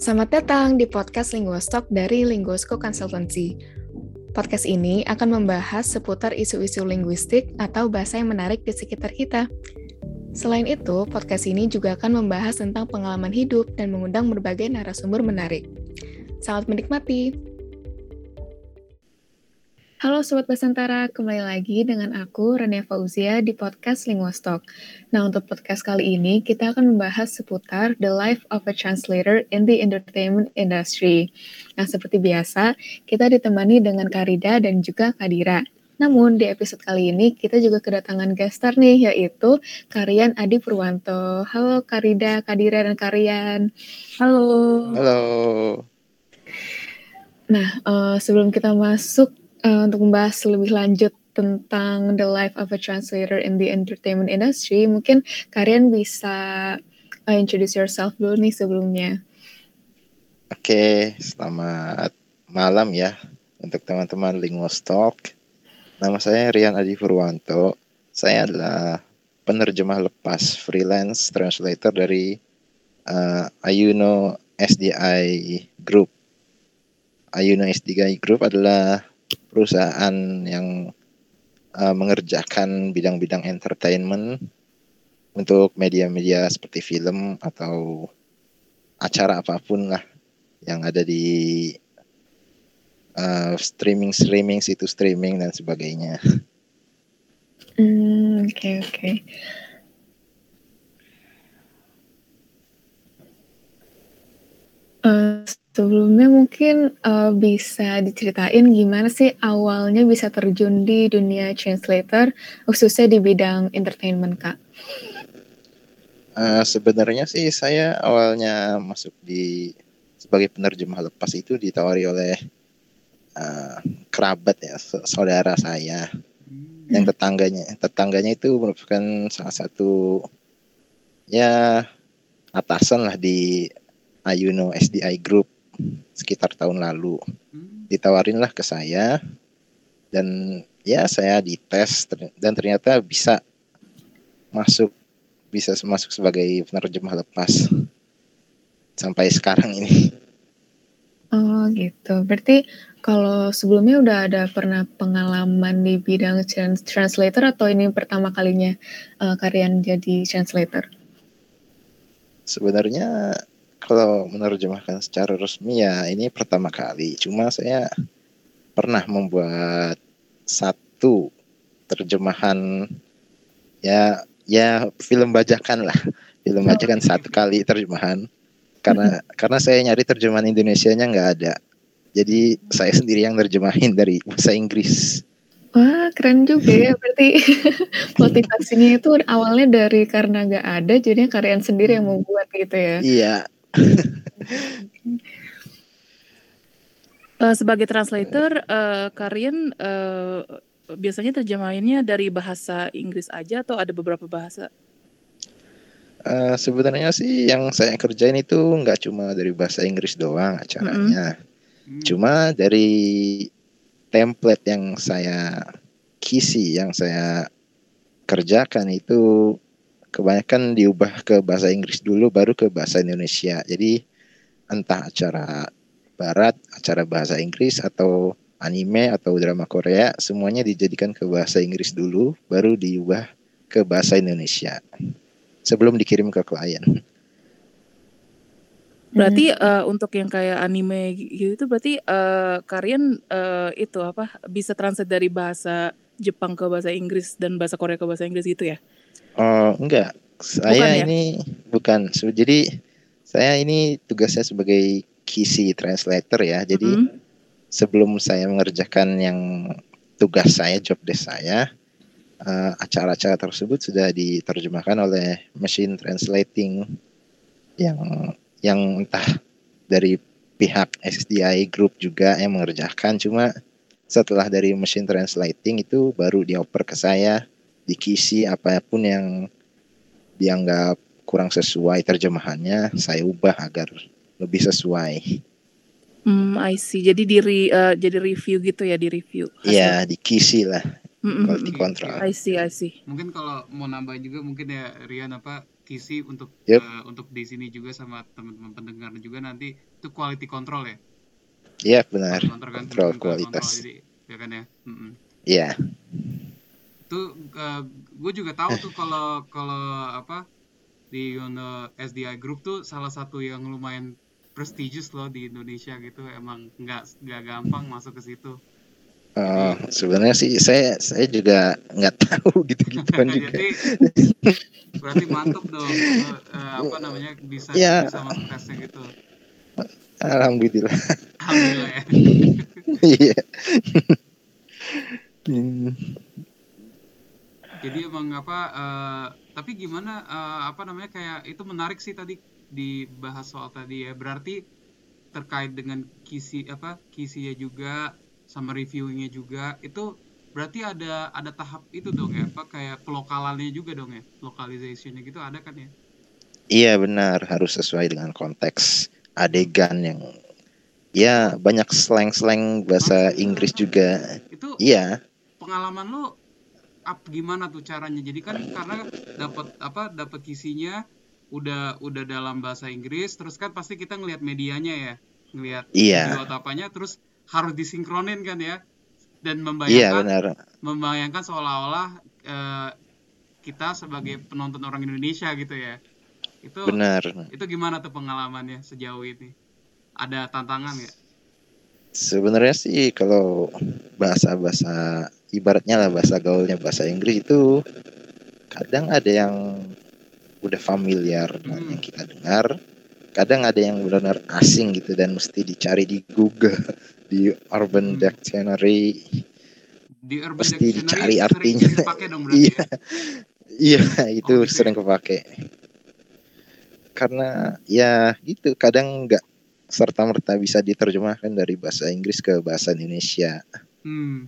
Selamat datang di podcast Linguastalk dari Linguosco Consultancy. Podcast ini akan membahas seputar isu-isu linguistik atau bahasa yang menarik di sekitar kita. Selain itu, podcast ini juga akan membahas tentang pengalaman hidup dan mengundang berbagai narasumber menarik. Selamat menikmati! Halo Sobat Basantara, kembali lagi dengan aku Rene Fauzia di podcast Linguastalk. Nah untuk podcast kali ini kita akan membahas seputar The Life of a Translator in the Entertainment Industry. Nah seperti biasa, kita ditemani dengan Karida dan juga Kadira. Namun di episode kali ini kita juga kedatangan gestar nih yaitu Karian Adi Purwanto. Halo Karida, Kadira dan Karian. Halo. Halo. Nah, uh, sebelum kita masuk uh, untuk membahas lebih lanjut tentang the life of a translator in the entertainment industry, mungkin kalian bisa uh, introduce yourself dulu nih sebelumnya. Oke, selamat malam ya untuk teman-teman Linguos Talk. Nama saya Rian Adi Purwanto. Saya adalah penerjemah lepas freelance translator dari uh, Ayuno SDI Group. Ayuno SDI Group adalah perusahaan yang uh, mengerjakan bidang-bidang entertainment untuk media-media seperti film atau acara apa pun lah yang ada di uh, streaming streaming situs streaming dan sebagainya. Hmm, oke okay, oke. Okay. Uh, Sebelumnya mungkin uh, bisa diceritain gimana sih awalnya bisa terjun di dunia translator, khususnya di bidang entertainment, Kak? Uh, sebenarnya sih saya awalnya masuk di sebagai penerjemah lepas itu ditawari oleh uh, kerabat ya, saudara saya. Hmm. Yang tetangganya, tetangganya itu merupakan salah satu ya atasan lah di Ayuno SDI Group sekitar tahun lalu. Hmm. Ditawarin lah ke saya dan ya saya dites dan ternyata bisa masuk bisa masuk sebagai penerjemah lepas sampai sekarang ini. Oh gitu. Berarti kalau sebelumnya udah ada pernah pengalaman di bidang trans translator atau ini pertama kalinya uh, kalian jadi translator? Sebenarnya kalau menerjemahkan secara resmi ya ini pertama kali. Cuma saya pernah membuat satu terjemahan ya ya film bajakan lah. Film bajakan satu kali terjemahan. Karena karena saya nyari terjemahan Indonesia-nya nggak ada. Jadi saya sendiri yang terjemahin dari bahasa Inggris. Wah, keren juga ya. Berarti motivasinya itu awalnya dari karena nggak ada, jadinya kalian sendiri yang membuat gitu ya? Iya, uh, sebagai translator, uh, Karian uh, biasanya terjemahinnya dari bahasa Inggris aja atau ada beberapa bahasa? Uh, sebenarnya sih yang saya kerjain itu nggak cuma dari bahasa Inggris doang acaranya, mm-hmm. cuma dari template yang saya kisi, yang saya kerjakan itu kebanyakan diubah ke bahasa Inggris dulu baru ke bahasa Indonesia. Jadi entah acara barat, acara bahasa Inggris atau anime atau drama Korea semuanya dijadikan ke bahasa Inggris dulu baru diubah ke bahasa Indonesia sebelum dikirim ke klien. Berarti uh, untuk yang kayak anime gitu berarti uh, kalian uh, itu apa bisa translate dari bahasa Jepang ke bahasa Inggris dan bahasa Korea ke bahasa Inggris gitu ya? Oh, enggak. Saya bukan, ya? ini bukan. Jadi saya ini tugasnya sebagai kisi translator ya. Jadi mm -hmm. sebelum saya mengerjakan yang tugas saya, job desk saya, uh, acara-acara tersebut sudah diterjemahkan oleh machine translating yang yang entah dari pihak SDI Group juga yang mengerjakan cuma setelah dari machine translating itu baru dioper ke saya dikisi apa pun yang dianggap kurang sesuai terjemahannya saya ubah agar lebih sesuai. Hmm, I see. Jadi diri uh, jadi review gitu ya di review. Iya, dikisi lah. Mm -mm. Quality control. I see, I see. Mungkin kalau mau nambah juga mungkin ya Rian apa Kisi untuk Yep. uh, untuk di sini juga sama teman-teman pendengar juga nanti itu quality control ya. Iya benar. Kan Kontrol teman-teman kualitas. kontrol, jadi ya kan ya. Mm-mm. Itu gue juga tahu tuh kalau kalau apa di Yono SDI Group tuh salah satu yang lumayan prestigious loh di Indonesia gitu. Emang nggak nggak gampang masuk ke situ. Oh, sebenarnya sih saya saya juga nggak tahu gitu-gituan juga. Jadi berarti mantep dong eh, eh, apa namanya bisa Ya. bisa masuk tesnya gitu. Alhamdulillah. Alhamdulillah ya. Iya. Hmm, Jadi emang apa eh, tapi gimana eh, apa namanya kayak itu menarik sih tadi dibahas soal tadi ya. Berarti terkait dengan kisi apa kisinya juga sama reviewingnya juga itu berarti ada ada tahap itu dong ya apa kayak pelokalannya juga dong ya localizationnya gitu ada kan ya Iya benar harus sesuai dengan konteks adegan yang ya banyak slang-slang bahasa Inggris juga. itu Iya. pengalaman lo up gimana tuh caranya jadi kan karena dapat apa dapat kisinya udah udah dalam bahasa Inggris terus kan pasti kita ngelihat medianya ya ngelihat Iya. video apanya terus harus disinkronin kan ya dan Iya membayangkan benar. membayangkan seolah-olah eh, kita sebagai penonton orang Indonesia gitu ya itu Benar. itu gimana tuh pengalamannya sejauh ini ada tantangan ya Sebenarnya sih kalau bahasa-bahasa ibaratnya lah bahasa gaulnya bahasa Inggris itu kadang ada yang udah familiar dengan Hmm. yang kita dengar, kadang ada yang benar-benar asing gitu dan mesti dicari di Google, di Urban Hmm. Dictionary. di Urban Dictionary dicari artinya. dong berarti Iya. ya Iya, itu Oh, gitu sering kepake. Karena ya gitu, kadang nggak serta merta bisa diterjemahkan dari bahasa Inggris ke bahasa Indonesia. Hmm.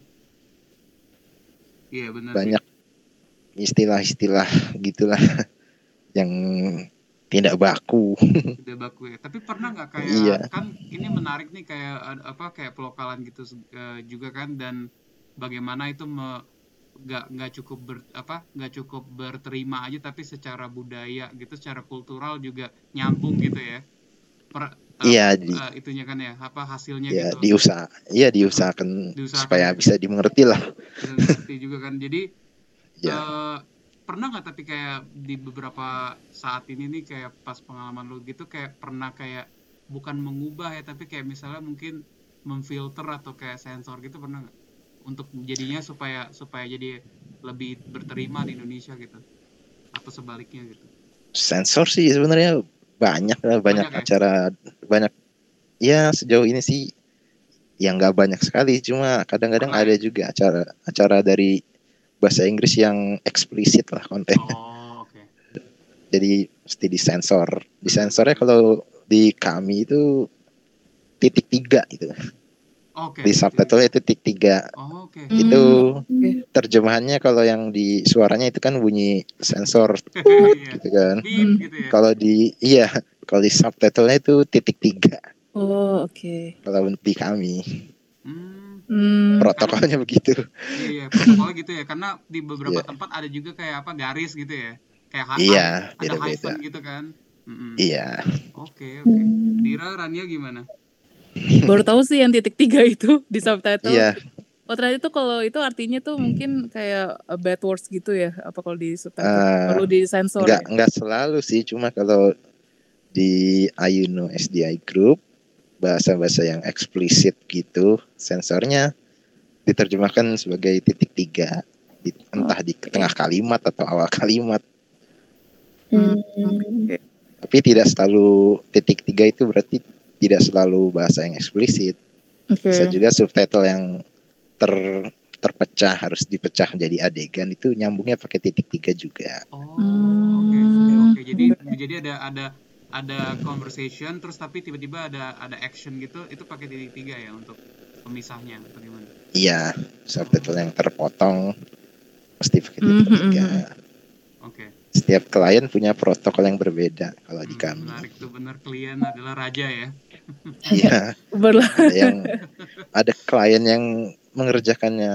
Iya benar. banyak istilah-istilah gitulah yang tidak baku. Udah baku ya. Tapi pernah nggak kayak Iya. kan ini menarik nih kayak apa kayak pelokalan gitu eh, juga kan dan bagaimana itu me, nggak nggak cukup ber, apa nggak cukup berterima aja tapi secara budaya gitu secara kultural juga nyambung gitu ya. Per, Iya, di- eh, itunya kan ya apa hasilnya ya gitu. diusaha, ya diusahakan, Diusahakan. supaya bisa dimengerti lah. Bisa juga kan. Jadi Ya, Eh, pernah nggak tapi kayak di beberapa saat ini nih kayak pas pengalaman lu gitu kayak pernah kayak bukan mengubah ya tapi kayak misalnya mungkin memfilter atau kayak sensor gitu pernah nggak untuk jadinya supaya supaya jadi lebih berterima di Indonesia gitu atau sebaliknya gitu sensor sih sebenarnya banyak lah, banyak, Banyak ya? acara, banyak. Ya sejauh ini sih yang nggak banyak sekali, cuma kadang-kadang ada juga acara acara dari bahasa Inggris yang eksplisit lah konten. oh oke jadi mesti disensor disensornya kalau di kami itu titik tiga gitu oke di subtitle itu titik tiga oh, oke Hmm. itu Oke. terjemahannya kalau yang di suaranya itu kan bunyi sensor Iya. gitu kan Beep gitu ya kalau di iya kalau di subtitlenya itu titik tiga Hmm. Oh, oke. kalau di kami hmm. Hmm. protokolnya begitu Iya, iya, protokolnya gitu ya. Karena di beberapa Iya. tempat ada juga kayak apa garis gitu ya. Kayak ha- Iya, ada beda-beda. hyphen gitu kan. Mm-mm. iya Oke, oke. Dira, Rania gimana? Baru tahu sih yang titik tiga itu di subtitle. iya Oh ternyata itu kalau itu artinya tuh mungkin kayak uh, bad words gitu ya? Apa kalau di subtitle? Eh, Perlu di sensor nggak ya? nggak selalu sih cuma kalau di Ayuno SDI Group bahasa-bahasa yang eksplisit gitu sensornya diterjemahkan sebagai titik tiga di- entah di tengah kalimat atau awal kalimat Hmm. Hmm. tapi tidak selalu titik tiga itu berarti tidak selalu bahasa yang eksplisit Oke. bisa juga subtitle yang ter terpecah harus dipecah jadi adegan itu nyambungnya pakai titik tiga juga Oh, oke. Oke, jadi jadi ada ada ada conversation terus tapi tiba-tiba ada ada action gitu, itu pakai titik tiga ya untuk pemisahnya atau gimana? iya subtitle yang terpotong mesti pakai titik Mhm, tiga Oke. Setiap klien punya protokol yang berbeda kalau di Hmm, kami. menarik tuh benar klien adalah raja ya. Iya, ada yang ada klien yang mengerjakannya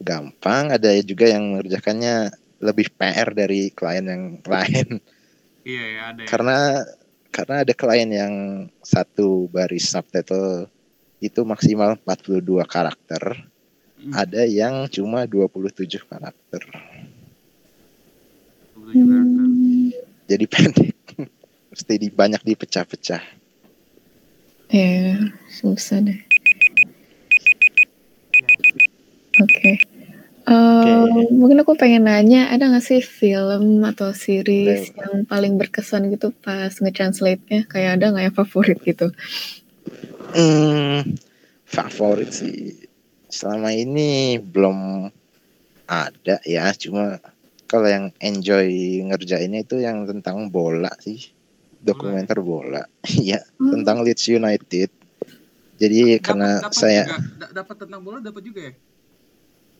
gampang, ada juga yang mengerjakannya lebih PR dari klien yang lain. Iya ya ada. Ya. Karena karena ada klien yang satu baris subtitle itu maksimal 42 karakter. Hmm. Ada yang cuma 27 karakter. 27 karakter. Jadi pendek. Mesti di, banyak dipecah-pecah. Ya, susah deh. Oke. Okay. Uh, okay. Mungkin aku pengen nanya, ada gak sih film atau series Baik. yang paling berkesan gitu pas nge-translate-nya? Kayak ada gak yang favorit gitu? Hmm, favorit sih. Selama ini belum ada ya, cuma kalau yang enjoy ngerjainnya itu yang tentang bola sih. Dokumenter bola. Ya hmm. tentang Leeds United. Jadi dapet, karena dapet saya dapat tentang bola dapat juga ya?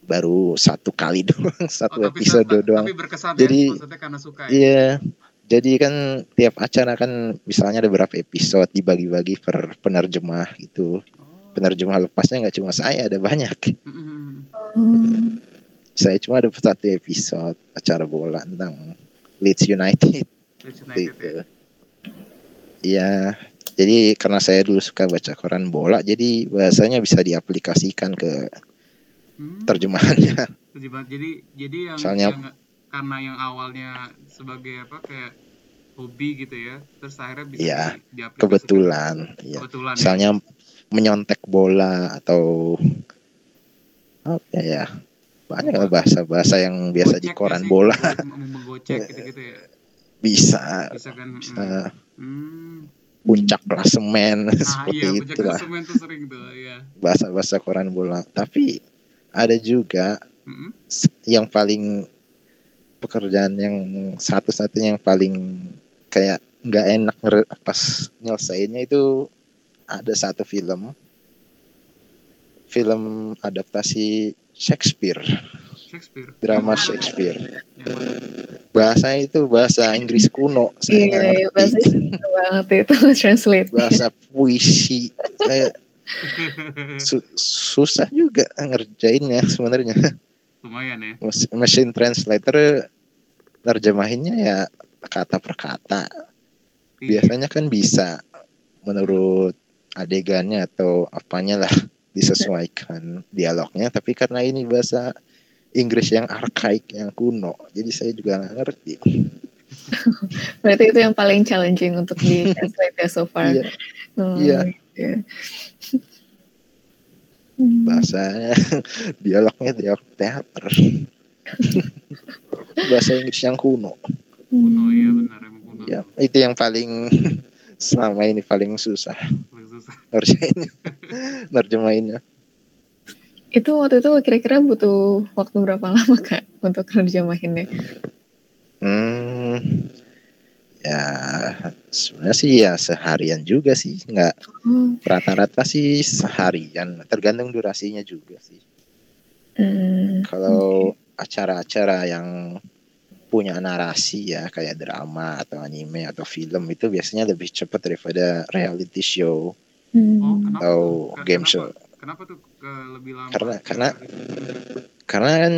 Baru satu kali doang satu oh, episode tapi, doang. tapi berkesan jadi ya? maksudnya karena suka ya? iya. Jadi kan tiap acara kan misalnya ada beberapa episode dibagi-bagi per penerjemah gitu. Oh. penerjemah lepasnya nggak cuma saya ada banyak. Hmm. Saya cuma ada satu episode acara bola tentang Leeds United Leeds United gitu. ya? Iya, jadi karena saya dulu suka baca koran bola, jadi bahasanya bisa diaplikasikan ke hmm. terjemahannya. Terjemahan. Jadi jadi yang, Soalnya, yang karena yang awalnya sebagai apa kayak hobi gitu ya, terus akhirnya bisa iya, di, kebetulan, iya. kebetulan. Misalnya ya. menyontek bola atau apa ya, banyak lah bahasa-bahasa yang biasa di koran bola. Menggocek gitu-gitu ya. Bisa. Bisa kan. Bisa. Hmm Hmm. Puncak klasemen ah, seperti iya, itu lah. ya. Bahasa-bahasa koran bola. Tapi ada juga mm-hmm. yang paling pekerjaan yang satu-satunya yang paling kayak nggak enak pas nyelesainnya itu ada satu film film adaptasi Shakespeare Shakespeare. Drama Shakespeare. Bahasa itu bahasa Inggris kuno. Saya iya, iya bahasa banget itu translate. Bahasa puisi. Kayak su susah juga ngerjainnya sebenarnya. Lumayan ya. Mesin translator terjemahinnya ya kata per kata. Iya. Biasanya kan bisa menurut adegannya atau apanya lah disesuaikan dialognya tapi karena ini bahasa Inggris yang arkaik yang kuno jadi saya juga nggak ngerti. Berarti itu yang paling challenging untuk di translate ya so far. Iya. Oh, iya. yeah. bahasanya dialognya dialog teater. Bahasa Inggris yang kuno. Kuno iya benar kuno. Ya itu yang paling selama ini paling susah susah nerjemahinnya itu waktu itu kira-kira butuh waktu berapa lama kak untuk nerjemahinnya? Hmm, ya sebenarnya sih ya seharian juga sih, nggak hmm. rata-rata sih seharian, tergantung durasinya juga sih. Hmm, Kalau acara-acara yang punya narasi ya kayak drama atau anime atau film itu biasanya lebih cepat daripada reality show hmm. oh, atau game show. Kenapa tuh ke lebih lama? Karena karena karena kan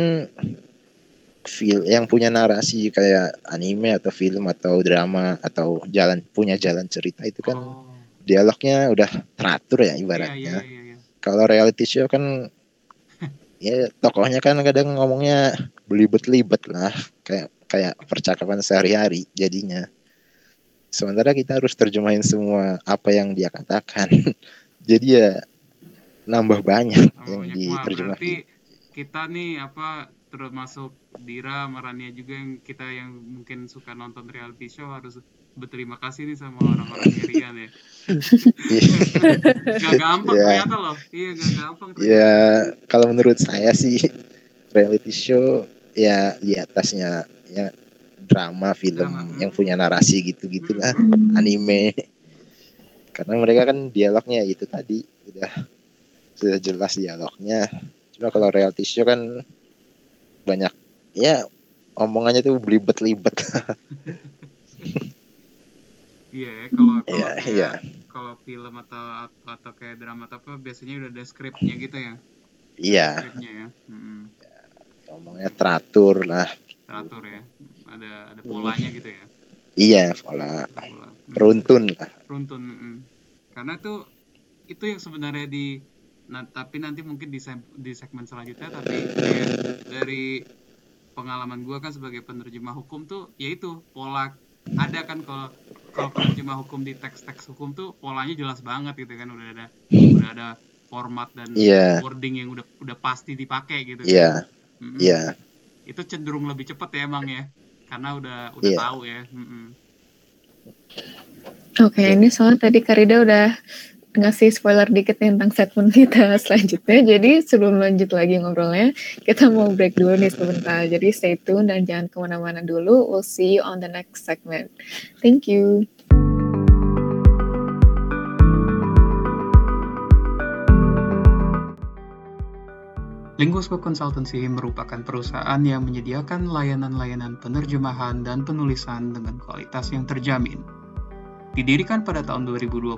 feel yang punya narasi kayak anime atau film atau drama atau jalan punya jalan cerita itu kan oh. dialognya udah teratur ya ibaratnya. Iya, iya, iya, iya. Kalau reality show kan ya tokohnya kan kadang ngomongnya belibet-libet lah kayak kayak percakapan sehari-hari jadinya. Sementara kita harus terjemahin semua apa yang dia katakan. Jadi ya nambah banyak oh, yang diterjemahkan. Berarti kita nih apa termasuk Dira, Marania juga yang kita yang mungkin suka nonton reality show harus berterima kasih nih sama orang-orang Rian ya. gak gampang yeah. ternyata loh. Iya gak gampang. Iya yeah, kalau menurut saya sih reality show ya di atasnya ya drama film drama. yang punya narasi gitu-gitu lah hmm. anime karena mereka kan dialognya itu tadi udah sudah jelas dialognya cuma kalau reality show kan banyak ya omongannya tuh belibet-libet iya ya, kalau kalau yeah, yeah. kalau film atau atau kayak drama atau apa biasanya udah ada skripnya gitu ya iya yeah. ya. hmm. ya, omongnya teratur lah teratur ya ada ada polanya gitu ya iya pola, pola. runtun lah runtun mm. karena tuh itu yang sebenarnya di nah tapi nanti mungkin di di segmen selanjutnya tapi kayak dari pengalaman gue kan sebagai penerjemah hukum tuh yaitu pola ada kan kalau kalau penerjemah hukum di teks-teks hukum tuh polanya jelas banget gitu kan udah ada udah ada format dan yeah. wording yang udah udah pasti dipakai gitu iya kan? iya yeah. itu cenderung lebih cepat ya emang ya karena udah udah yeah. tahu ya mm oke okay, ini soalnya tadi Karida udah ngasih spoiler dikit tentang segmen kita selanjutnya. Jadi sebelum lanjut lagi ngobrolnya, kita mau break dulu nih sebentar. Jadi stay tune dan jangan ke mana-mana dulu. We'll see you on the next segment. Thank you. Linguisco Consultancy merupakan perusahaan yang menyediakan layanan-layanan penerjemahan dan penulisan dengan kualitas yang terjamin. Didirikan pada tahun 2020,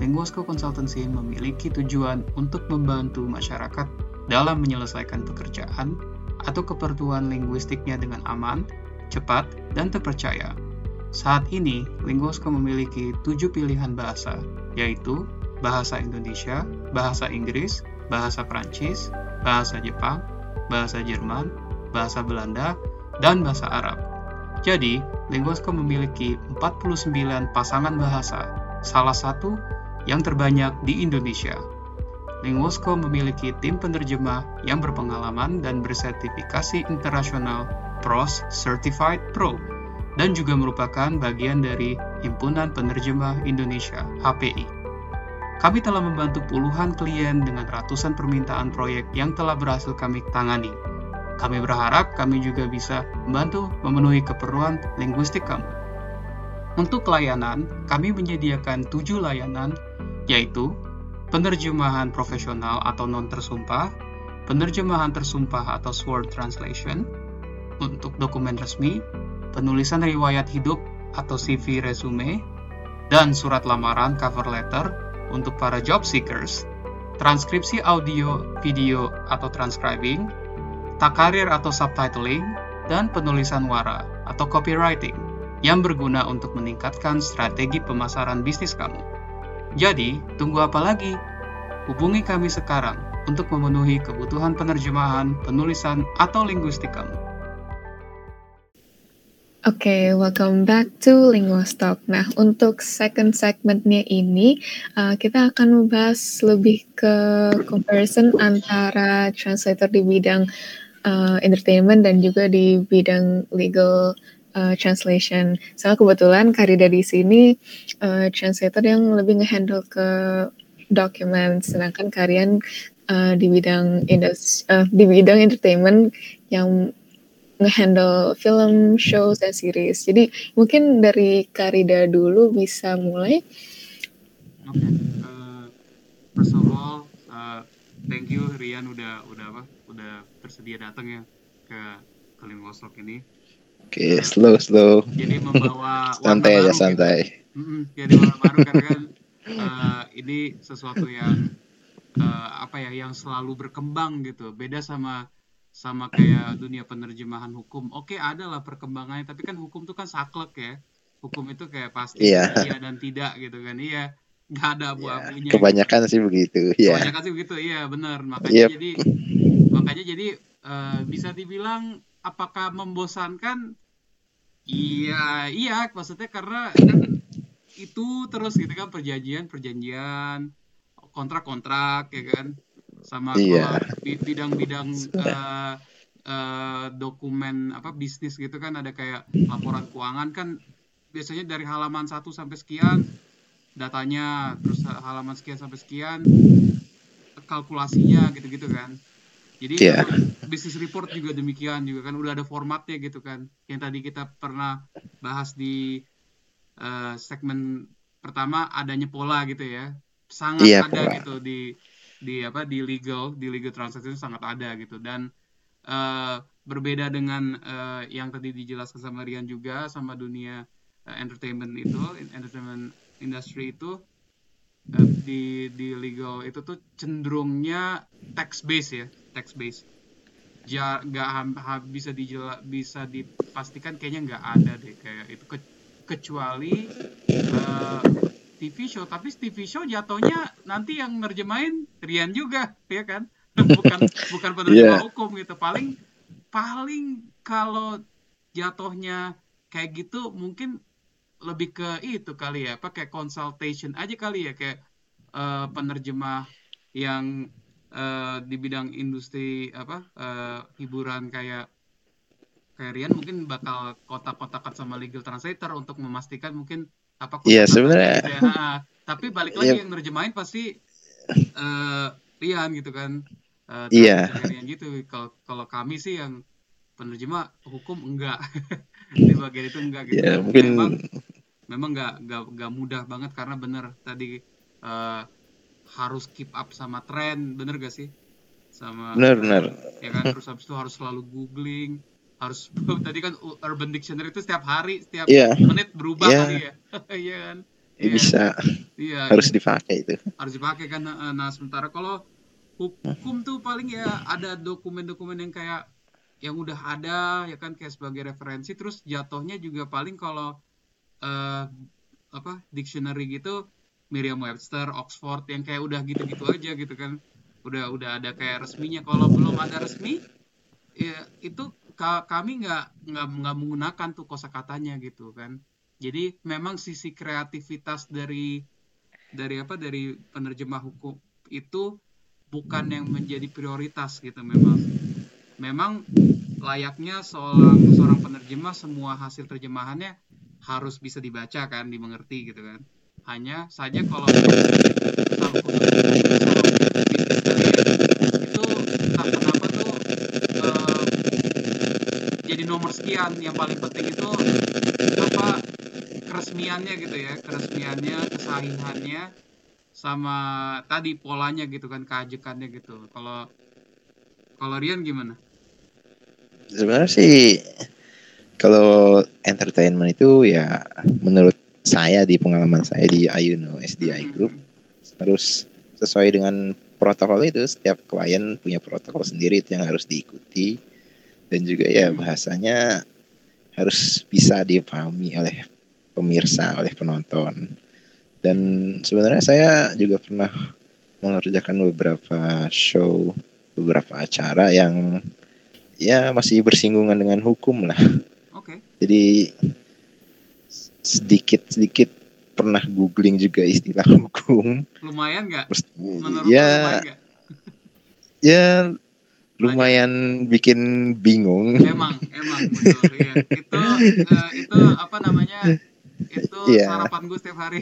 Linguasco Consultancy memiliki tujuan untuk membantu masyarakat dalam menyelesaikan pekerjaan atau keperluan linguistiknya dengan aman, cepat, dan terpercaya. Saat ini, Linguasco memiliki tujuh pilihan bahasa, yaitu bahasa Indonesia, bahasa Inggris, bahasa Prancis, bahasa Jepang, bahasa Jerman, bahasa Belanda, dan bahasa Arab. Jadi, Linguasco memiliki 49 pasangan bahasa, salah satu yang terbanyak di Indonesia. Linguosco memiliki tim penerjemah yang berpengalaman dan bersertifikasi internasional PROS Certified Pro dan juga merupakan bagian dari Himpunan Penerjemah Indonesia HPI. Kami telah membantu puluhan klien dengan ratusan permintaan proyek yang telah berhasil kami tangani. Kami berharap kami juga bisa membantu memenuhi keperluan linguistik kamu. Untuk layanan, kami menyediakan tujuh layanan yaitu penerjemahan profesional atau non tersumpah, penerjemahan tersumpah atau sword translation untuk dokumen resmi, penulisan riwayat hidup atau CV resume, dan surat lamaran cover letter untuk para job seekers, transkripsi audio, video atau transcribing, takarir atau subtitling, dan penulisan wara atau copywriting yang berguna untuk meningkatkan strategi pemasaran bisnis kamu. Jadi, tunggu apa lagi? Hubungi kami sekarang untuk memenuhi kebutuhan penerjemahan, penulisan, atau linguistik kamu. Oke, okay, welcome back to Linguastalk. Nah, untuk second segmentnya ini, uh, kita akan membahas lebih ke comparison antara translator di bidang uh, entertainment dan juga di bidang legal uh, translation. Soalnya kebetulan Karida di sini uh, translator yang lebih ngehandle ke dokumen, sedangkan kalian uh, di bidang industri, uh, di bidang entertainment yang ngehandle film, shows, dan series. Jadi mungkin dari Karida dulu bisa mulai. Oke, okay. uh, first of all, uh, thank you Rian udah udah apa, udah bersedia datang ya ke Kalin Wosok ini Oke, okay, slow slow. Jadi membawa santai aja santai. Gitu. Mm-hmm, jadi warna baru karena kan uh, ini sesuatu yang uh, apa ya yang selalu berkembang gitu. Beda sama sama kayak dunia penerjemahan hukum. Oke, okay, ada lah perkembangannya, tapi kan hukum itu kan saklek ya. Hukum itu kayak pasti yeah. iya dan tidak gitu kan. Iya, nggak ada abu-abunya. Yeah, kebanyakan gitu. sih begitu. Iya. Kebanyakan sih begitu, iya benar. Makanya yep. jadi makanya jadi uh, bisa dibilang apakah membosankan Iya, iya, maksudnya karena kan itu terus gitu kan perjanjian, perjanjian, kontrak-kontrak ya kan, sama iya. bidang-bidang uh, uh, dokumen apa bisnis gitu kan ada kayak laporan keuangan kan biasanya dari halaman 1 sampai sekian datanya, terus halaman sekian sampai sekian kalkulasinya gitu-gitu kan. Jadi yeah. bisnis report juga demikian juga kan udah ada formatnya gitu kan. Yang tadi kita pernah bahas di uh, segmen pertama adanya pola gitu ya. Sangat yeah, ada pola. gitu di di apa di legal di legal transaction sangat ada gitu. Dan uh, berbeda dengan uh, yang tadi dijelaskan sama Rian juga sama dunia uh, entertainment itu entertainment industry itu di di legal itu tuh cenderungnya tax base ya tax base. Ja nggak bisa dijela bisa dipastikan kayaknya nggak ada deh kayak itu ke, kecuali uh, TV show tapi TV show jatuhnya nanti yang nerjemahin Rian juga ya kan bukan bukan penerjemah yeah. hukum gitu paling paling kalau jatuhnya kayak gitu mungkin lebih ke itu kali ya pakai consultation aja kali ya kayak uh, penerjemah yang uh, di bidang industri apa uh, hiburan kayak kayak Rian mungkin bakal kotak-kotakan sama legal translator untuk memastikan mungkin apa Iya sebenarnya. Ya. Nah, tapi balik lagi yeah. yang nerjemahin pasti uh, Rian gitu kan. Uh, iya. Yeah. Rian gitu. Kalau kalau kami sih yang penerjemah hukum enggak di bagian itu enggak gitu. Yeah, mungkin memang memang enggak, enggak enggak mudah banget karena bener tadi uh, harus keep up sama tren bener gak sih sama bener bener ya kan terus habis itu harus selalu googling harus tadi kan Urban Dictionary itu setiap hari setiap yeah. menit berubah yeah. kali ya iya kan yeah. bisa iya harus dipakai itu harus dipakai kan nah sementara kalau hukum tuh paling ya ada dokumen-dokumen yang kayak yang udah ada ya kan kayak sebagai referensi terus jatuhnya juga paling kalau uh, apa dictionary gitu Merriam-Webster, Oxford yang kayak udah gitu-gitu aja gitu kan. Udah udah ada kayak resminya. Kalau belum ada resmi, ya itu kami nggak nggak nggak menggunakan tuh kosakatanya gitu kan. Jadi memang sisi kreativitas dari dari apa dari penerjemah hukum itu bukan yang menjadi prioritas gitu memang. Memang layaknya seorang seorang penerjemah semua hasil terjemahannya harus bisa dibaca kan, dimengerti gitu kan hanya saja kalau itu entah kenapa tuh uh, jadi nomor sekian yang paling penting itu apa keresmiannya gitu ya keresmiannya kesahihannya sama tadi polanya gitu kan keajekannya gitu. Kalau kalau Rian gimana? Sebenarnya sih kalau entertainment itu ya menurut saya di pengalaman saya di Ayuno SDI hmm. Group harus sesuai dengan protokol itu setiap klien punya protokol sendiri itu yang harus diikuti dan juga ya bahasanya harus bisa dipahami oleh pemirsa oleh penonton dan sebenarnya saya juga pernah mengerjakan beberapa show beberapa acara yang ya masih bersinggungan dengan hukum lah. Oke. Okay. Jadi sedikit sedikit pernah googling juga istilah hukum. Lumayan nggak? Ya, ya lumayan bikin bingung. Emang, emang betul. ya. Itu uh, itu apa namanya? Itu ya. sarapan gue setiap hari.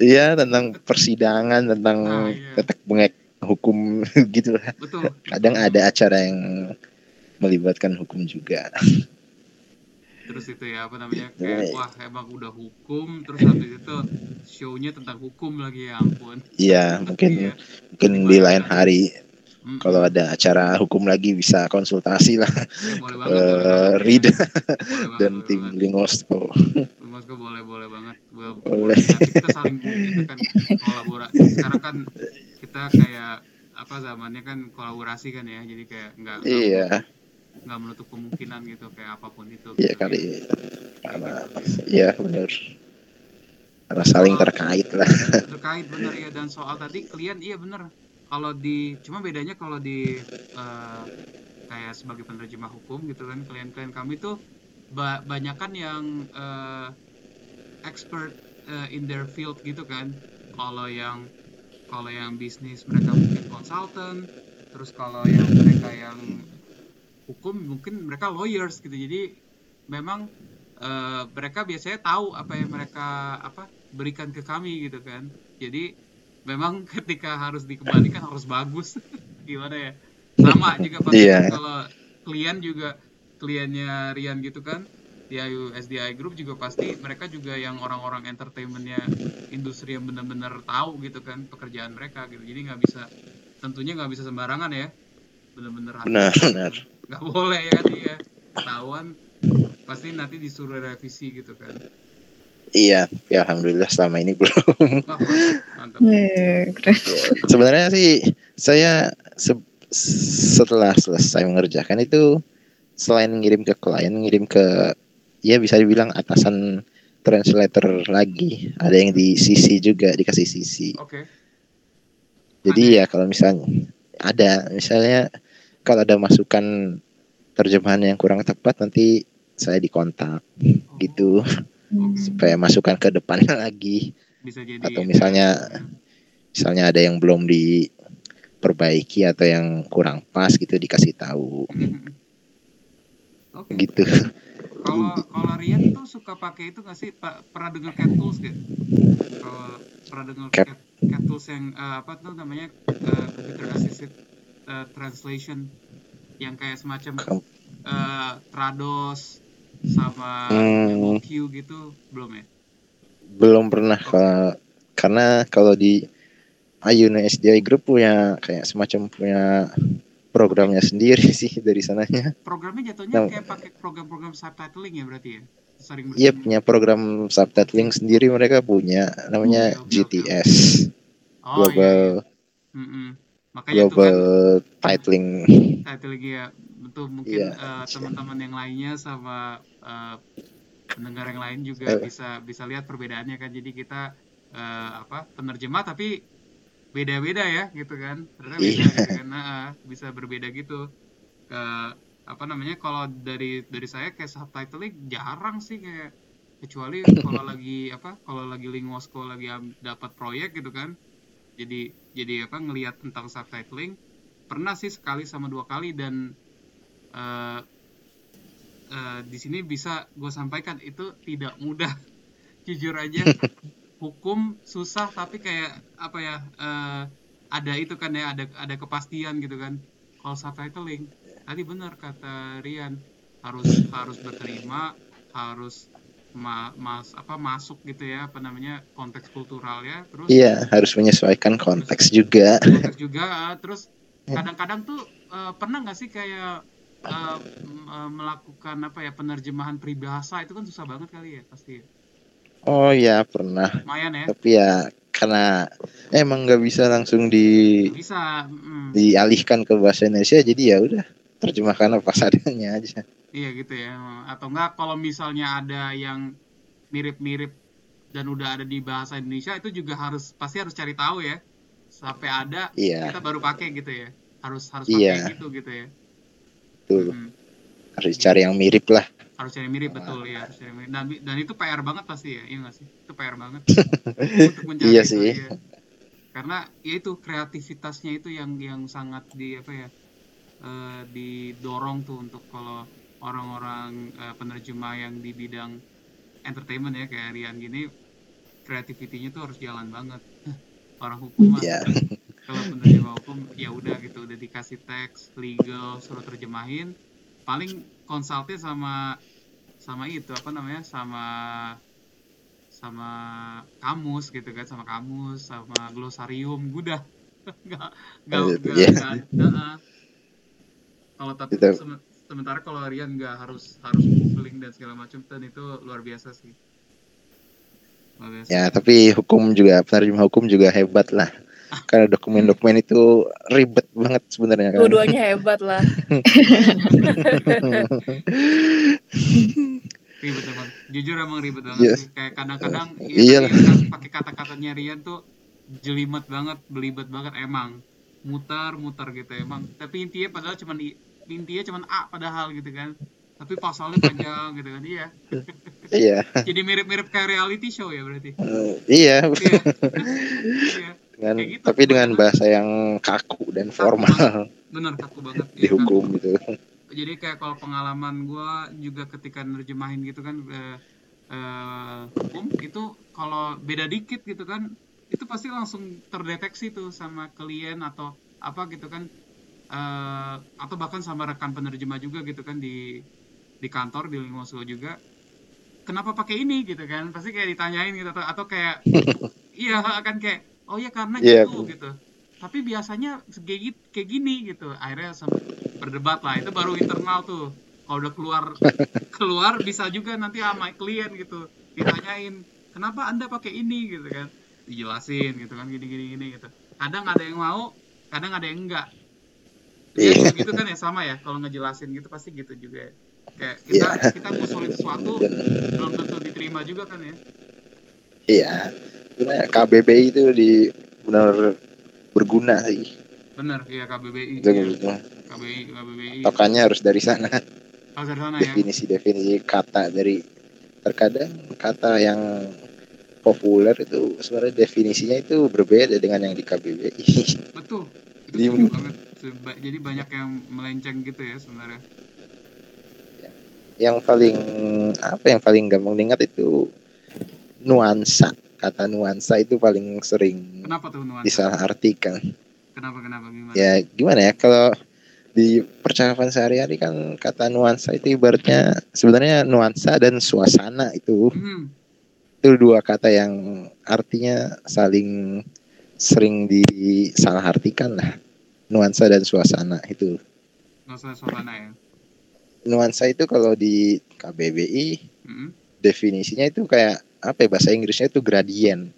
Iya tentang persidangan tentang nah, iya. tetek bengek hukum gitu lah. Betul. Kadang ada acara yang melibatkan hukum juga terus itu ya apa namanya kayak wah emang udah hukum terus habis itu shownya tentang hukum lagi ya ampun iya mungkin iya. mungkin di lain hari hmm. kalau ada acara hukum lagi bisa konsultasi lah. Ya, boleh banget, uh, Rida dan tim Lingosko Lingosko boleh boleh banget. Boleh, boleh. Nanti kita saling itu kan kolaborasi. Sekarang kan kita kayak apa zamannya kan kolaborasi kan ya. Jadi kayak nggak iya. nggak menutup kemungkinan gitu kayak apa pun itu. Iya gitu. kali. Karena iya benar karena saling terkait lah. Terkait bener. Ya dan soal tadi klien iya bener kalau di cuma bedanya kalau di uh, kayak sebagai penerjemah hukum gitu kan klien-klien kami tuh ba banyak kan yang uh, expert uh, in their field gitu kan. Kalau yang kalau yang bisnis mereka mungkin konsultan terus kalau yang mereka yang hukum mungkin mereka lawyers gitu. Jadi memang uh, mereka biasanya tahu apa yang mereka apa berikan ke kami gitu kan. Jadi memang ketika harus dikembalikan harus bagus. Gimana ya? Sama juga pasti yeah. kalau klien juga kliennya Rian gitu kan di IU SDI Group juga pasti mereka juga yang orang-orang entertainmentnya industri yang benar-benar tahu gitu kan pekerjaan mereka gitu. Jadi nggak bisa tentunya nggak bisa sembarangan ya. Benar-benar benar benar. Nggak boleh ya kan iya ketahuan pasti nanti disuruh revisi gitu kan. Iya ya alhamdulillah selama ini belum mantap. Yeah, ya, sebenarnya sih saya se setelah selesai mengerjakan itu selain ngirim ke klien ngirim ke ya bisa dibilang atasan translator lagi ada yang di sisi juga dikasih sisi oke okay. jadi ada. ya kalau misalnya ada misalnya kalau ada masukan terjemahan yang kurang tepat nanti saya dikontak oh. gitu okay. supaya masukan ke depannya lagi bisa jadi atau misalnya misalnya ada yang belum diperbaiki atau yang kurang pas gitu dikasih tahu. Okay. gitu. Kalau kalau Rian tuh suka pakai itu nggak sih? Pernah dengar cat tools gak kalau pernah dengar cat, cat tools yang uh, apa tuh namanya? Uh, computer assisted uh, translation. Yang kayak semacam uh, Trados sama hmm. Q gitu. Belum ya belum pernah kalau karena kalau di Ayuno SDI Group punya kayak semacam punya programnya sendiri sih dari sananya. Programnya jatuhnya nah, kayak pakai program-program subtitling ya berarti ya? Sering Iya punya program subtitling sendiri mereka punya namanya oh, okay, GTS. Okay. Oh, Global iya, iya. Mm -mm. Makanya Global kan, titling. Titling ya betul mungkin yeah. Iya. uh, teman-teman yang lainnya sama uh, pendengar yang lain juga uh. bisa bisa lihat perbedaannya kan. Jadi kita uh, apa penerjemah tapi beda-beda ya gitu kan. Ternyata beda yeah. gitu kan. Nah, bisa berbeda gitu. Uh, apa namanya kalau dari dari saya kayak subtitling jarang sih kayak kecuali kalau lagi apa kalau lagi linguasko lagi dapat proyek gitu kan. Jadi jadi apa ngelihat tentang subtitling. Pernah sih sekali sama dua kali dan uh, uh, di sini bisa gue sampaikan itu tidak mudah. Jujur aja hukum susah tapi kayak apa ya uh, ada itu kan ya ada ada kepastian gitu kan. Kalau subtitling tadi benar kata Rian harus harus berterima harus ma mas apa masuk gitu ya apa namanya konteks kultural ya terus iya harus menyesuaikan konteks juga. konteks juga terus kadang-kadang tuh uh, pernah nggak sih kayak uh, melakukan apa ya penerjemahan peribahasa itu kan susah banget kali ya pasti Oh ya pernah. Lumayan ya. Tapi ya karena emang nggak bisa langsung di bisa mm. dialihkan ke bahasa Indonesia jadi ya udah terjemahkan apa sadanya aja. Iya gitu ya. Atau enggak kalau misalnya ada yang mirip-mirip dan udah ada di bahasa Indonesia itu juga harus pasti harus cari tahu ya. Sampai ada iya. kita baru pakai gitu ya. Harus harus pakai iya. gitu gitu ya. Betul. Hmm. Harus cari yang mirip lah. Harus cari mirip betul ya, harus cari mirip. Dan, dan itu PR banget pasti ya, iya gak sih? Itu PR banget. untuk mencari iya sih. ya. Karena ya itu kreativitasnya itu yang yang sangat di apa ya? Uh, didorong tuh untuk kalau orang-orang uh, penerjemah yang di bidang entertainment ya kayak Rian gini kreativitinya tuh harus jalan banget orang hukum yeah. kalau penerjemah hukum ya udah gitu udah dikasih teks legal suruh terjemahin. Paling konsultnya sama sama itu apa namanya sama sama kamus gitu kan sama kamus sama glosarium udah. Nggak nggak oh, nggak yeah. kalau tapi sementara kalau Rian nggak harus harus googling dan segala macam dan itu luar biasa sih. Luar biasa. ya tapi hukum juga penerjemah hukum juga hebat lah karena dokumen-dokumen itu ribet banget sebenarnya kan. Dua-duanya hebat lah. ribet emang. Jujur emang ribet banget yes. sih. Kayak kadang-kadang iya ya, kan pakai kata-katanya Rian tuh jelimet banget, belibet banget emang. Mutar-mutar gitu emang. Tapi intinya padahal cuma intinya cuma A padahal gitu kan. Tapi pasalnya panjang gitu kan. Iya. Iya. Jadi mirip-mirip kayak reality show ya berarti. Uh, iya. iya. dengan gitu, tapi dengan bahasa yang kaku dan formal. Bener kaku banget dihukum ya, kan? gitu. Jadi kayak kalau pengalaman gue juga ketika nerjemahin gitu kan eh, eh, hukum itu kalau beda dikit gitu kan itu pasti langsung terdeteksi tuh sama klien atau apa gitu kan eh, atau bahkan sama rekan penerjemah juga gitu kan di di kantor di Linguaso juga. Kenapa pakai ini gitu kan? Pasti kayak ditanyain gitu atau, atau kayak iya kan kayak oh ya karena yeah. gitu gitu tapi biasanya kayak, kayak gini gitu akhirnya berdebat lah itu baru internal tuh kalau udah keluar keluar bisa juga nanti sama klien gitu ditanyain kenapa anda pakai ini gitu kan dijelasin gitu kan gini gini gini gitu kadang ada yang mau kadang ada yang enggak Iya, gitu kan ya sama ya. Kalau ngejelasin gitu pasti gitu juga ya. Kayak kita yeah. kita ngusulin sesuatu belum tentu diterima juga kan ya. Iya. Benar KBBI itu di benar berguna sih. Benar, iya KBBI. Iya. KBBI, KBBI. Tokannya harus dari sana. Dari sana ya. Definisi-definisi kata dari terkadang kata yang populer itu sebenarnya definisinya itu berbeda dengan yang di KBBI. Betul. Jadi. Jadi banyak yang melenceng gitu ya sebenarnya. Yang paling apa yang paling gampang diingat itu nuansa. Kata nuansa itu paling sering Kenapa tuh nuansa? disalahartikan. Kenapa kenapa gimana? Ya gimana ya kalau di percakapan sehari-hari kan kata nuansa itu ibaratnya sebenarnya nuansa dan suasana itu hmm. itu dua kata yang artinya saling sering disalahartikan lah nuansa dan suasana itu nuansa suasana ya nuansa itu kalau di KBBI hmm. definisinya itu kayak apa ya bahasa Inggrisnya itu gradien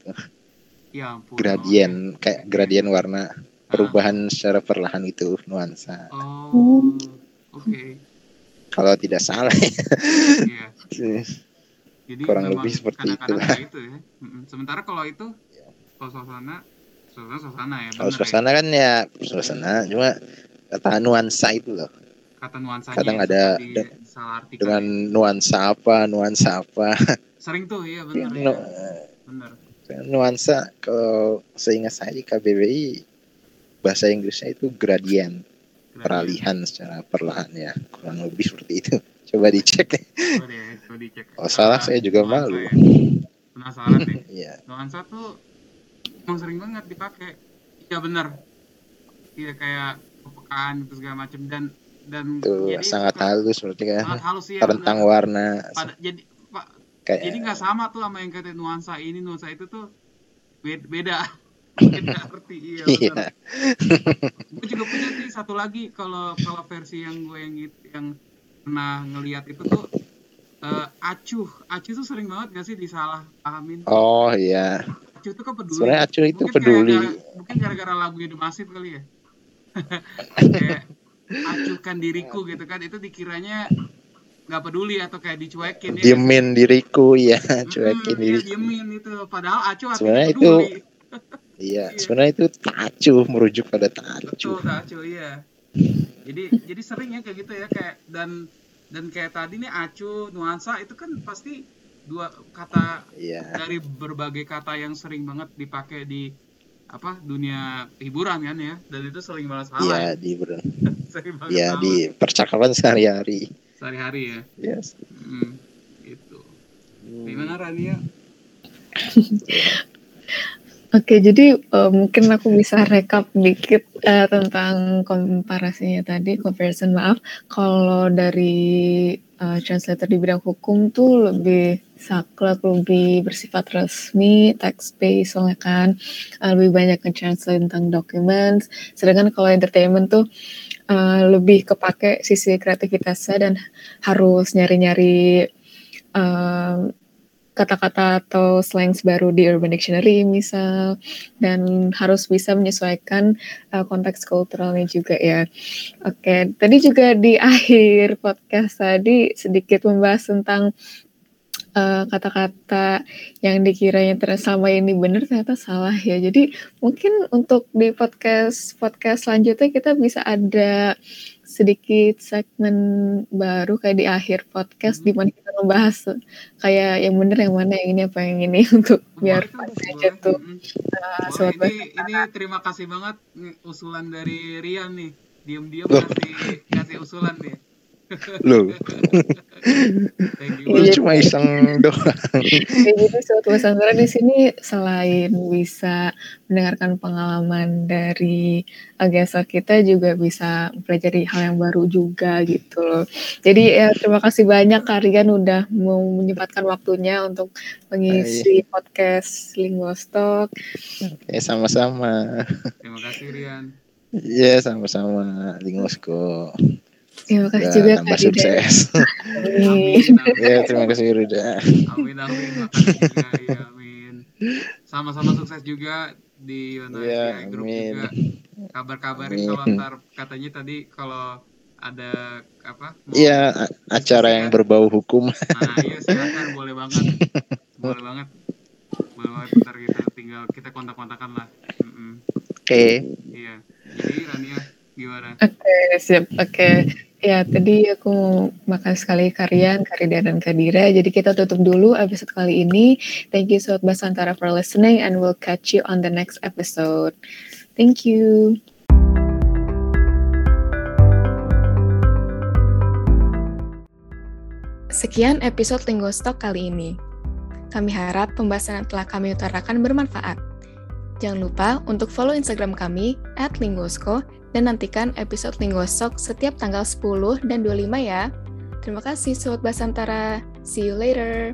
ya ampun, gradien kayak gradien warna perubahan secara perlahan itu nuansa. Oh, oke. Okay. Kalau tidak salah. Iya. Jadi kurang lebih seperti itu lah. Itu ya. Sementara kalau itu kalau suasana suasana suasana ya. Kalau suasana ya? kan ya suasana cuma kata nuansa itu loh. Kata nuansa. Kadang ada de dengan ya. nuansa apa, nuansa apa. Sering tuh iya benar. Ya. Benar. Nuansa kalau seingat saya di KBBI bahasa Inggrisnya itu gradient peralihan secara perlahan ya kurang lebih seperti itu coba dicek coba, deh, coba dicek oh salah saya juga malu ya. penasaran deh iya nuansa tuh emang sering banget dipakai iya benar iya kayak kepekaan itu segala macam dan dan itu sangat kan, halus seperti kan. sangat halus ya tentang warna. Pada, jadi pak kayak, jadi nggak sama tuh sama yang kata nuansa ini nuansa itu tuh beda. Ngerti iya, iya. gue juga punya sih satu lagi kalau kalau versi yang gue yang yang pernah ngelihat itu tuh uh, acuh. Acuh tuh sering banget gak sih disalah pahamin? Oh iya. Acuh tuh kan peduli. Sebenarnya acuh itu mungkin peduli. gara, mungkin gara-gara lagunya The Massive kali ya. Kayak acuhkan diriku gitu kan itu dikiranya nggak peduli atau kayak dicuekin ya diemin diriku ya cuekin hmm, diriku ya, diemin itu padahal acuh sebenarnya itu Iya, iya. sebenarnya itu tacu merujuk pada tacu. Betul, tacu iya. Jadi jadi sering ya kayak gitu ya kayak dan dan kayak tadi nih acu nuansa itu kan pasti dua kata iya. dari berbagai kata yang sering banget dipakai di apa dunia hiburan kan ya dan itu sering banget salah. Iya di hiburan. Iya di percakapan sehari-hari. Sehari-hari ya. Yes. Hmm, itu. Hmm. Gimana Rania? Oke, jadi uh, mungkin aku bisa rekap dikit uh, tentang komparasinya tadi, comparison maaf. Kalau dari uh, translator di bidang hukum tuh lebih saklek, lebih bersifat resmi, text based soalnya kan uh, lebih banyak nge-translate tentang documents. Sedangkan kalau entertainment tuh uh, lebih kepake sisi kreativitasnya dan harus nyari-nyari uh, kata-kata atau slangs baru di Urban Dictionary misal dan harus bisa menyesuaikan uh, konteks kulturalnya juga ya. Oke, tadi juga di akhir podcast tadi sedikit membahas tentang eh, kata-kata uh, yang dikiranya sama ini benar ternyata salah ya. Jadi mungkin untuk di podcast podcast selanjutnya kita bisa ada sedikit segmen baru kayak di akhir podcast hmm. di mana kita membahas kayak yang bener yang mana yang ini apa yang ini untuk oh, biar aja tuh uh, ini ini terima kasih banget usulan dari Rian nih. Diam-diam kasih kasih usulan nih Loh. Lu cuma iseng doang. jadi suatu Nusantara di sini selain bisa mendengarkan pengalaman dari agesa kita juga bisa mempelajari hal yang baru juga gitu loh. Jadi ya terima kasih banyak kalian udah mau menyempatkan waktunya untuk mengisi Hai. podcast Linguastok. Oke, sama-sama. Terima kasih Rian. Iya, sama-sama Linguastok. Terima kasih juga tambah sukses. Amin. ya, terima kasih Rida. Amin amin. Makasih ya, amin. Sama-sama sukses juga di ya, grup amin. juga. kabar-kabarin kalau ntar katanya tadi kalau ada apa? Iya, acara yang berbau hukum. Nah, iya silakan, boleh banget. boleh banget. Boleh banget ntar kita tinggal kita kontak-kontakan lah. Mm -mm. Oke. Okay. Iya. Jadi Rania gimana? Oke, okay, siap. Oke. Okay. Ya, tadi aku mau makan sekali Karian, Karida, dan Kadira. Jadi kita tutup dulu episode kali ini. Thank you Sobat Basantara for listening and we'll catch you on the next episode. Thank you. Sekian episode Linguistok kali ini. Kami harap pembahasan yang telah kami utarakan bermanfaat. Jangan lupa untuk follow Instagram kami at dan nantikan episode Linguosok setiap tanggal 10 dan 25 ya. Terima kasih Sobat Basantara. See you later.